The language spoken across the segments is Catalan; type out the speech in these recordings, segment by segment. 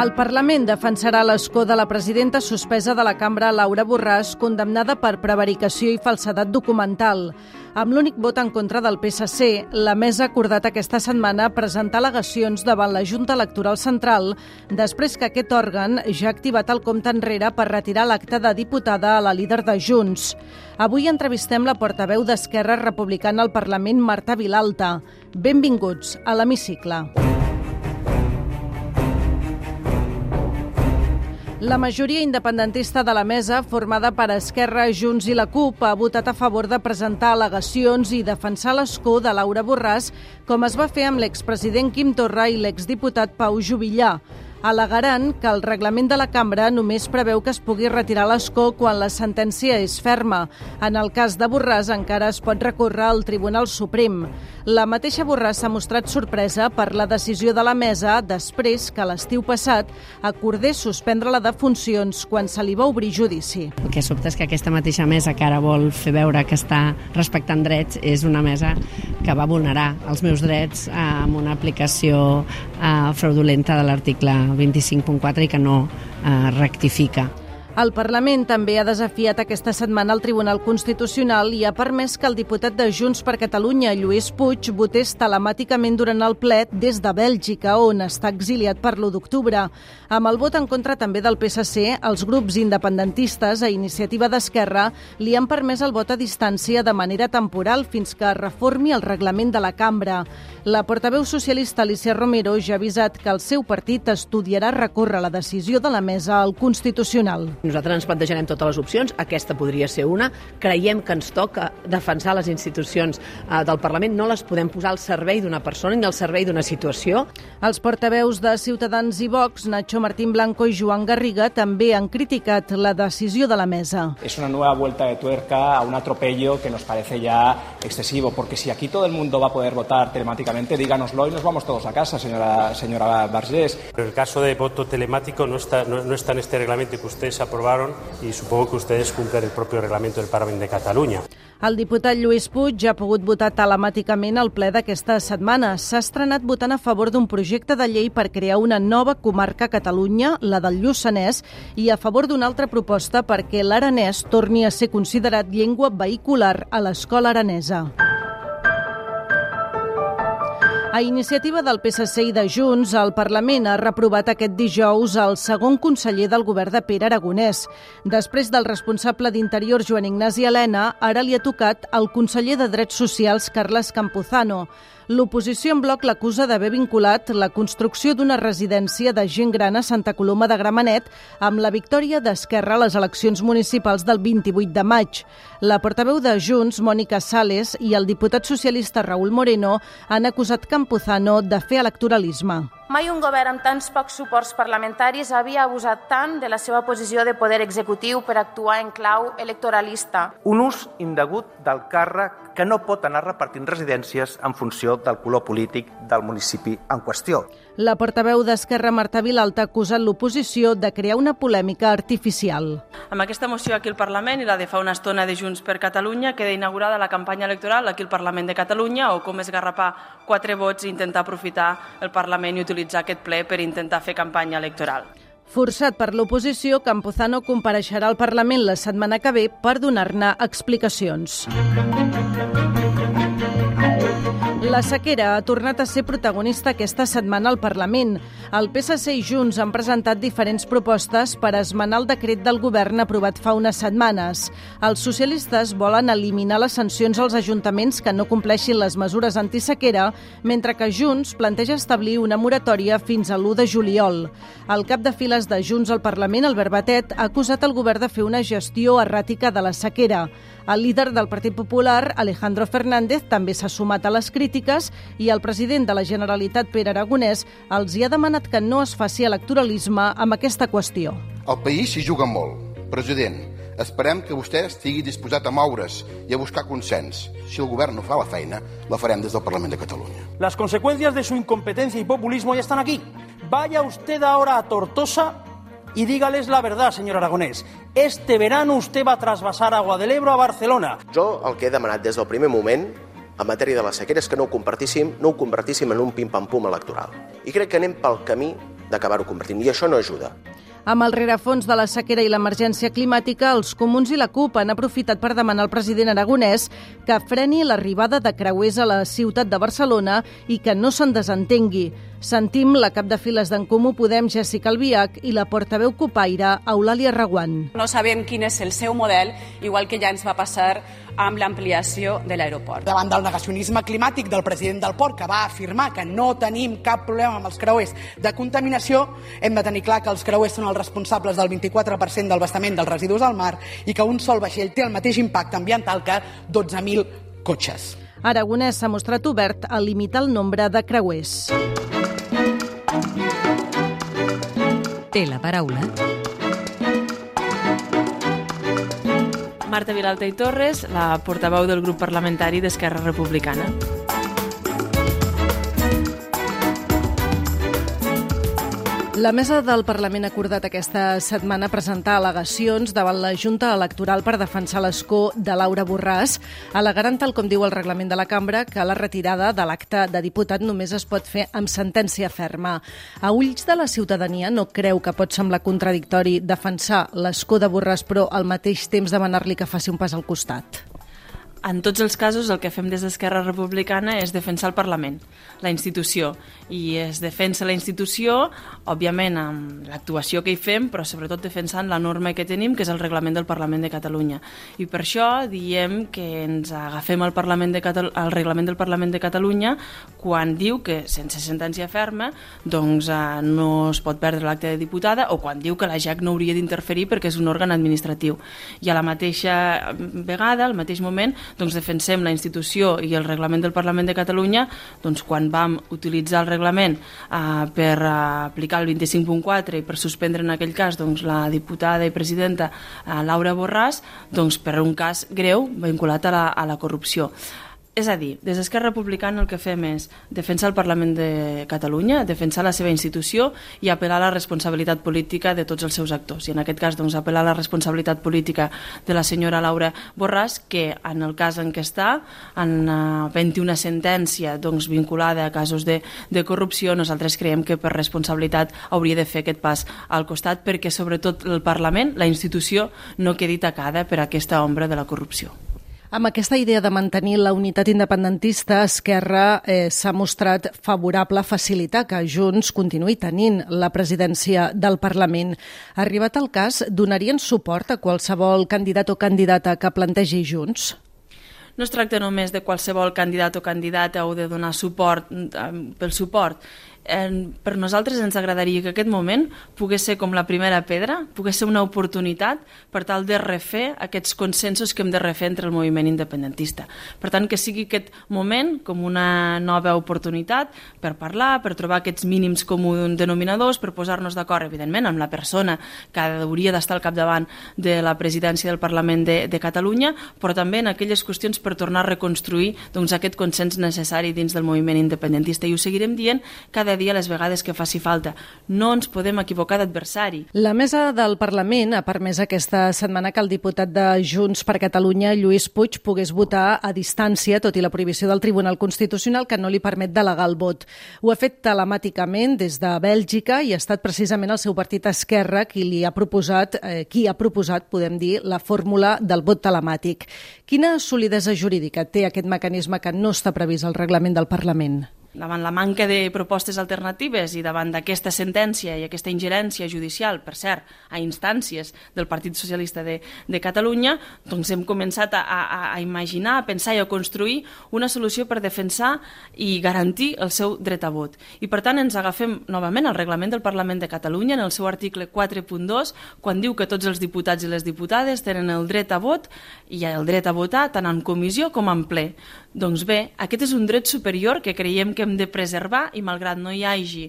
El Parlament defensarà l'escó de la presidenta suspesa de la cambra Laura Borràs, condemnada per prevaricació i falsedat documental. Amb l'únic vot en contra del PSC, la mesa ha acordat aquesta setmana presentar al·legacions davant la Junta Electoral Central després que aquest òrgan ja ha activat el compte enrere per retirar l'acte de diputada a la líder de Junts. Avui entrevistem la portaveu d'Esquerra Republicana al Parlament, Marta Vilalta. Benvinguts a l'Hemicicle. La majoria independentista de la mesa, formada per Esquerra, Junts i la CUP, ha votat a favor de presentar al·legacions i defensar l'escó de Laura Borràs, com es va fer amb l'expresident Quim Torra i l'exdiputat Pau Jubillà al·legaran que el reglament de la cambra només preveu que es pugui retirar l'escó quan la sentència és ferma. En el cas de Borràs encara es pot recórrer al Tribunal Suprem. La mateixa Borràs s'ha mostrat sorpresa per la decisió de la mesa després que l'estiu passat acordés suspendre-la de funcions quan se li va obrir judici. El que sobta és que aquesta mateixa mesa que ara vol fer veure que està respectant drets és una mesa que va vulnerar els meus drets amb una aplicació eh, fraudulenta de l'article 25.4 i que no eh, rectifica. El Parlament també ha desafiat aquesta setmana el Tribunal Constitucional i ha permès que el diputat de Junts per Catalunya, Lluís Puig, votés telemàticament durant el ple des de Bèlgica, on està exiliat per l'1 d'octubre. Amb el vot en contra també del PSC, els grups independentistes a iniciativa d'Esquerra li han permès el vot a distància de manera temporal fins que reformi el reglament de la cambra. La portaveu socialista Alicia Romero ja ha avisat que el seu partit estudiarà recórrer la decisió de la mesa al Constitucional. Nosaltres ens plantejarem totes les opcions, aquesta podria ser una. Creiem que ens toca defensar les institucions eh, del Parlament, no les podem posar al servei d'una persona ni al servei d'una situació. Els portaveus de Ciutadans i Vox, Nacho Martín Blanco i Joan Garriga, també han criticat la decisió de la mesa. Es una nueva vuelta de tuerca a un atropello que nos parece ya excesivo, porque si aquí todo el mundo va a poder votar telemáticamente, díganoslo y nos vamos todos a casa, señora, señora Bargés. Pero el caso de voto telemático no está, no, no está en este reglamento que ustedes aprobaron y supongo que ustedes cumplen el propio reglamento del Parlamento de Cataluña. El diputat Lluís Puig ha pogut votar telemàticament al ple d'aquesta setmana. S'ha estrenat votant a favor d'un projecte de llei per crear una nova comarca a Catalunya, la del Lluçanès, i a favor d'una altra proposta perquè l'aranès torni a ser considerat llengua vehicular a l'escola aranesa. A iniciativa del PSC i de Junts, el Parlament ha reprovat aquest dijous el segon conseller del govern de Pere Aragonès. Després del responsable d'Interior, Joan Ignasi Helena, ara li ha tocat el conseller de Drets Socials, Carles Campuzano. L'oposició en bloc l'acusa d'haver vinculat la construcció d'una residència de gent gran a Santa Coloma de Gramenet amb la victòria d'Esquerra a les eleccions municipals del 28 de maig. La portaveu de Junts, Mònica Sales, i el diputat socialista Raúl Moreno han acusat Campuzano de fer electoralisme. Mai un govern amb tants pocs suports parlamentaris havia abusat tant de la seva posició de poder executiu per actuar en clau electoralista. Un ús indegut del càrrec que no pot anar repartint residències en funció del color polític del municipi en qüestió. La portaveu d'Esquerra, Marta Vilalta, ha acusat l'oposició de crear una polèmica artificial. Amb aquesta moció aquí al Parlament i la de fa una estona de Junts per Catalunya queda inaugurada la campanya electoral aquí al Parlament de Catalunya o com esgarrapar quatre vots i intentar aprofitar el Parlament i utilitzar aquest ple per intentar fer campanya electoral. Forçat per l'oposició, Campuzano compareixerà al Parlament la setmana que ve per donar-ne explicacions. La sequera ha tornat a ser protagonista aquesta setmana al Parlament. El PSC i Junts han presentat diferents propostes per esmenar el decret del govern aprovat fa unes setmanes. Els socialistes volen eliminar les sancions als ajuntaments que no compleixin les mesures antisequera, mentre que Junts planteja establir una moratòria fins a l'1 de juliol. El cap de files de Junts al Parlament, Albert Batet, ha acusat el govern de fer una gestió erràtica de la sequera. El líder del Partit Popular, Alejandro Fernández, també s'ha sumat a les crítiques i el president de la Generalitat, Pere Aragonès, els hi ha demanat que no es faci electoralisme amb aquesta qüestió. El país s'hi juga molt. President, esperem que vostè estigui disposat a moure's i a buscar consens. Si el govern no fa la feina, la farem des del Parlament de Catalunya. Las consecuencias de su incompetencia y populismo ya están aquí. Vaya usted ahora a Tortosa y dígales la verdad, señor Aragonés. Este verano usted va a trasvasar agua del Ebro a Barcelona. Jo el que he demanat des del primer moment en matèria de la sequera és que no ho compartíssim, no ho convertíssim en un pim-pam-pum electoral. I crec que anem pel camí d'acabar-ho convertint, i això no ajuda. Amb el rerefons de la sequera i l'emergència climàtica, els comuns i la CUP han aprofitat per demanar al president aragonès que freni l'arribada de creuers a la ciutat de Barcelona i que no se'n desentengui. Sentim la cap de files d'en Comú Podem, Jessica Albiach, i la portaveu copaire, Eulàlia Reguant. No sabem quin és el seu model, igual que ja ens va passar amb l'ampliació de l'aeroport. Davant del negacionisme climàtic del president del port, que va afirmar que no tenim cap problema amb els creuers de contaminació, hem de tenir clar que els creuers són els responsables del 24% del bastament dels residus al mar i que un sol vaixell té el mateix impacte ambiental que 12.000 cotxes. Aragonès s'ha mostrat obert a limitar el nombre de creuers. Té la paraula Marta Vilalta i Torres, la portaveu del grup parlamentari d'Esquerra Republicana. La mesa del Parlament ha acordat aquesta setmana presentar al·legacions davant la Junta Electoral per defensar l'escó de Laura Borràs, al·legarant, tal com diu el reglament de la cambra, que la retirada de l'acte de diputat només es pot fer amb sentència ferma. A ulls de la ciutadania no creu que pot semblar contradictori defensar l'escó de Borràs però al mateix temps demanar-li que faci un pas al costat? En tots els casos el que fem des d'Esquerra Republicana és defensar el Parlament, la institució, i es defensa la institució, òbviament, amb l'actuació que hi fem, però sobretot defensant la norma que tenim, que és el reglament del Parlament de Catalunya. I per això diem que ens agafem al, Parlament de Catal al reglament del Parlament de Catalunya quan diu que sense sentència ferma doncs, eh, no es pot perdre l'acte de diputada o quan diu que la JAC no hauria d'interferir perquè és un òrgan administratiu. I a la mateixa vegada, al mateix moment, doncs defensem la institució i el reglament del Parlament de Catalunya doncs quan vam utilitzar el reglament eh, per eh, aplicar el 25.4 i per suspendre en aquell cas doncs, la diputada i presidenta eh, Laura Borràs doncs, per un cas greu vinculat a la, a la corrupció. És a dir, des d'Esquerra Republicana el que fem és defensar el Parlament de Catalunya, defensar la seva institució i apel·lar a la responsabilitat política de tots els seus actors. I en aquest cas, doncs, apel·lar a la responsabilitat política de la senyora Laura Borràs, que en el cas en què està, en uh, 21 sentència doncs, vinculada a casos de, de corrupció, nosaltres creiem que per responsabilitat hauria de fer aquest pas al costat perquè sobretot el Parlament, la institució, no quedi tacada per aquesta ombra de la corrupció. Amb aquesta idea de mantenir la unitat independentista, Esquerra eh, s'ha mostrat favorable a facilitar que Junts continuï tenint la presidència del Parlament. Arribat el cas, donarien suport a qualsevol candidat o candidata que plantegi Junts? No es tracta només de qualsevol candidat o candidata o de donar suport eh, pel suport, eh, per nosaltres ens agradaria que aquest moment pogués ser com la primera pedra, pogués ser una oportunitat per tal de refer aquests consensos que hem de refer entre el moviment independentista. Per tant, que sigui aquest moment com una nova oportunitat per parlar, per trobar aquests mínims comuns denominadors, per posar-nos d'acord, evidentment, amb la persona que hauria d'estar al capdavant de la presidència del Parlament de, de Catalunya, però també en aquelles qüestions per tornar a reconstruir doncs, aquest consens necessari dins del moviment independentista. I ho seguirem dient cada dia les vegades que faci falta. No ens podem equivocar d'adversari. La mesa del Parlament ha permès aquesta setmana que el diputat de Junts per Catalunya, Lluís Puig, pogués votar a distància, tot i la prohibició del Tribunal Constitucional que no li permet delegar el vot. Ho ha fet telemàticament des de Bèlgica i ha estat precisament el seu partit Esquerra qui li ha proposat, eh, qui ha proposat, podem dir, la fórmula del vot telemàtic. Quina solidesa jurídica té aquest mecanisme que no està previst al reglament del Parlament? Davant la manca de propostes alternatives i davant d'aquesta sentència i aquesta ingerència judicial, per cert, a instàncies del Partit Socialista de, de Catalunya, doncs hem començat a, a, a imaginar, a pensar i a construir una solució per defensar i garantir el seu dret a vot. I per tant ens agafem novament al reglament del Parlament de Catalunya en el seu article 4.2 quan diu que tots els diputats i les diputades tenen el dret a vot i el dret a votar tant en comissió com en ple. Doncs bé, aquest és un dret superior que creiem que que hem de preservar i malgrat no hi hagi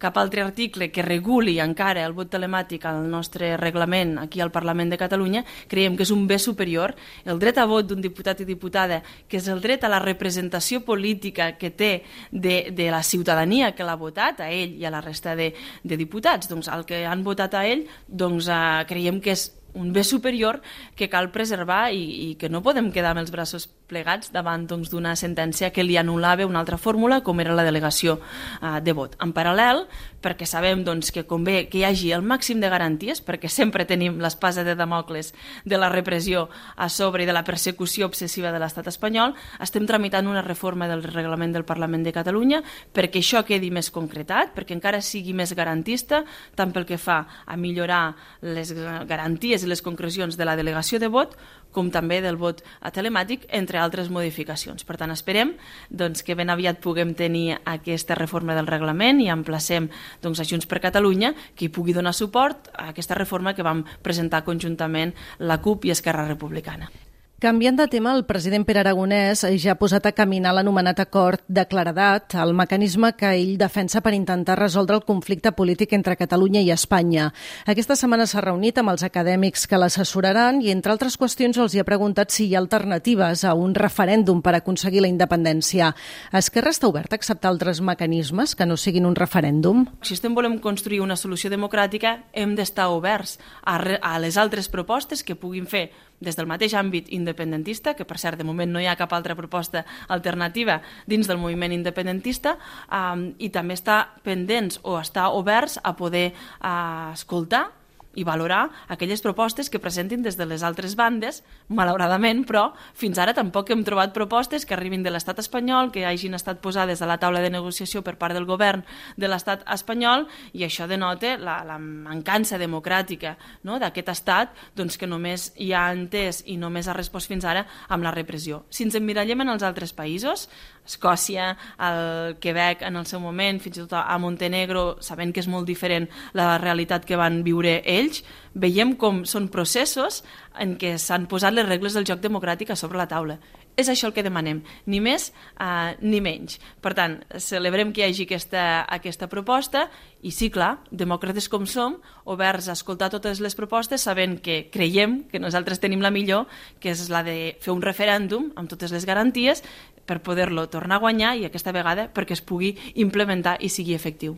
cap altre article que reguli encara el vot telemàtic al nostre reglament aquí al Parlament de Catalunya, creiem que és un bé superior. El dret a vot d'un diputat i diputada, que és el dret a la representació política que té de, de la ciutadania que l'ha votat, a ell i a la resta de, de diputats, doncs el que han votat a ell, doncs eh, creiem que és un bé superior que cal preservar i, i que no podem quedar amb els braços plegats davant doncs, d'una doncs, sentència que li anul·lava una altra fórmula com era la delegació uh, de vot. En paral·lel, perquè sabem doncs, que convé que hi hagi el màxim de garanties, perquè sempre tenim l'espasa de Damocles de la repressió a sobre i de la persecució obsessiva de l'estat espanyol, estem tramitant una reforma del reglament del Parlament de Catalunya perquè això quedi més concretat, perquè encara sigui més garantista, tant pel que fa a millorar les garanties i les concrecions de la delegació de vot, com també del vot telemàtic, entre altres modificacions. Per tant, esperem doncs, que ben aviat puguem tenir aquesta reforma del reglament i emplacem doncs, a Junts per Catalunya que hi pugui donar suport a aquesta reforma que vam presentar conjuntament la CUP i Esquerra Republicana. Canviant de tema, el president Pere Aragonès ja ha posat a caminar l'anomenat acord de claredat, el mecanisme que ell defensa per intentar resoldre el conflicte polític entre Catalunya i Espanya. Aquesta setmana s'ha reunit amb els acadèmics que l'assessoraran i, entre altres qüestions, els hi ha preguntat si hi ha alternatives a un referèndum per aconseguir la independència. Esquerra està oberta a acceptar altres mecanismes que no siguin un referèndum? Si estem volem construir una solució democràtica, hem d'estar oberts a, a les altres propostes que puguin fer des del mateix àmbit independentista, que per cert de moment no hi ha cap altra proposta alternativa dins del moviment independentista, um, i també està pendents o està oberts a poder uh, escoltar i valorar aquelles propostes que presentin des de les altres bandes, malauradament, però fins ara tampoc hem trobat propostes que arribin de l'estat espanyol, que hagin estat posades a la taula de negociació per part del govern de l'estat espanyol, i això denota la, la mancança democràtica no? d'aquest estat doncs, que només hi ha entès i només ha respost fins ara amb la repressió. Si ens emmirallem en els altres països, Escòcia, el Quebec en el seu moment, fins i tot a Montenegro, sabent que és molt diferent la realitat que van viure ells, veiem com són processos en què s'han posat les regles del joc democràtic a sobre la taula. És això el que demanem, ni més uh, ni menys. Per tant, celebrem que hi hagi aquesta, aquesta proposta i sí, clar, demòcrates com som, oberts a escoltar totes les propostes, sabent que creiem que nosaltres tenim la millor, que és la de fer un referèndum amb totes les garanties per poder-lo tornar a guanyar i aquesta vegada perquè es pugui implementar i sigui efectiu.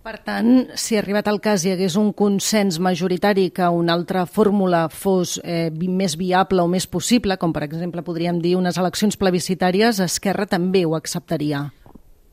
Per tant, si arribat al cas hi hagués un consens majoritari que una altra fórmula fos eh, més viable o més possible, com per exemple podríem dir unes eleccions plebiscitàries, Esquerra també ho acceptaria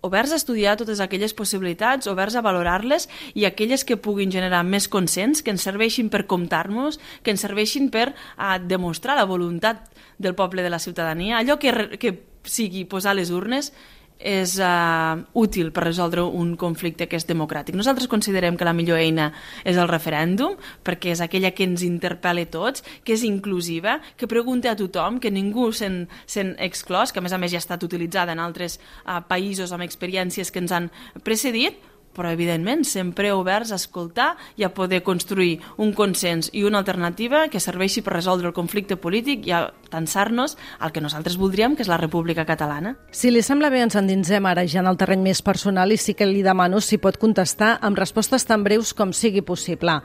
oberts a estudiar totes aquelles possibilitats, oberts a valorar-les i aquelles que puguin generar més consens, que ens serveixin per comptar-nos, que ens serveixin per a demostrar la voluntat del poble de la ciutadania, allò que, que sigui posar les urnes és uh, útil per resoldre un conflicte que és democràtic. Nosaltres considerem que la millor eina és el referèndum, perquè és aquella que ens interpel·la tots, que és inclusiva, que pregunta a tothom, que ningú se'n se exclòs, que a més a més ja ha estat utilitzada en altres uh, països amb experiències que ens han precedit, però evidentment sempre oberts a escoltar i a poder construir un consens i una alternativa que serveixi per resoldre el conflicte polític i a tensar-nos al que nosaltres voldríem, que és la República Catalana. Si li sembla bé, ens endinsem ara ja en el terreny més personal i sí que li demano si pot contestar amb respostes tan breus com sigui possible.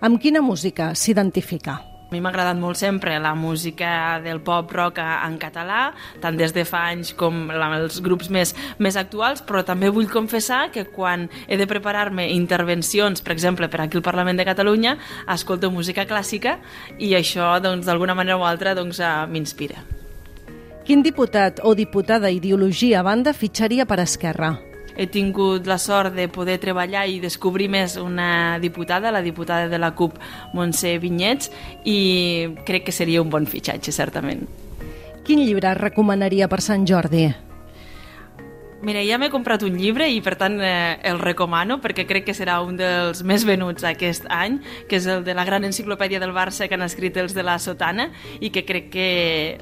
Amb quina música s'identifica? A mi m'ha agradat molt sempre la música del pop rock en català, tant des de fa anys com els grups més, més actuals, però també vull confessar que quan he de preparar-me intervencions, per exemple, per aquí al Parlament de Catalunya, escolto música clàssica i això, doncs, d'alguna manera o altra, doncs, eh, m'inspira. Quin diputat o diputada ideologia a banda fitxaria per Esquerra? He tingut la sort de poder treballar i descobrir més una diputada, la diputada de la CUP, Montse Vinyets, i crec que seria un bon fitxatge, certament. Quin llibre recomanaria per Sant Jordi? Mira, ja m'he comprat un llibre i per tant eh, el recomano perquè crec que serà un dels més venuts aquest any, que és el de la gran enciclopèdia del Barça que han escrit els de la Sotana i que crec que,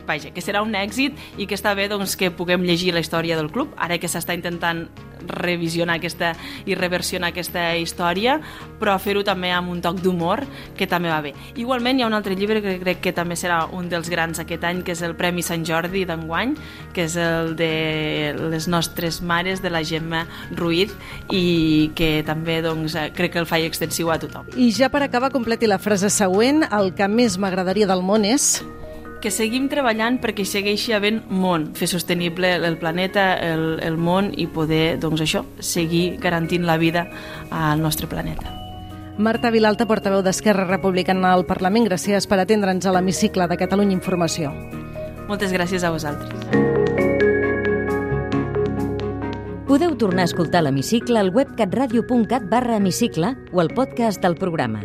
vaja, que serà un èxit i que està bé doncs, que puguem llegir la història del club, ara que s'està intentant revisionar aquesta i reversionar aquesta història, però fer-ho també amb un toc d'humor, que també va bé. Igualment hi ha un altre llibre que crec que també serà un dels grans aquest any, que és el Premi Sant Jordi d'enguany, que és el de les nostres mares, de la Gemma Ruiz, i que també doncs, crec que el faig extensiu a tothom. I ja per acabar, completi la frase següent. El que més m'agradaria del món és que seguim treballant perquè segueixi havent món, fer sostenible el planeta, el, el món i poder, doncs això, seguir garantint la vida al nostre planeta. Marta Vilalta, portaveu d'Esquerra Republicana al Parlament, gràcies per atendre'ns a l'hemicicle de Catalunya Informació. Moltes gràcies a vosaltres. Podeu tornar a escoltar l'hemicicle al web catradio.cat barra hemicicle o al podcast del programa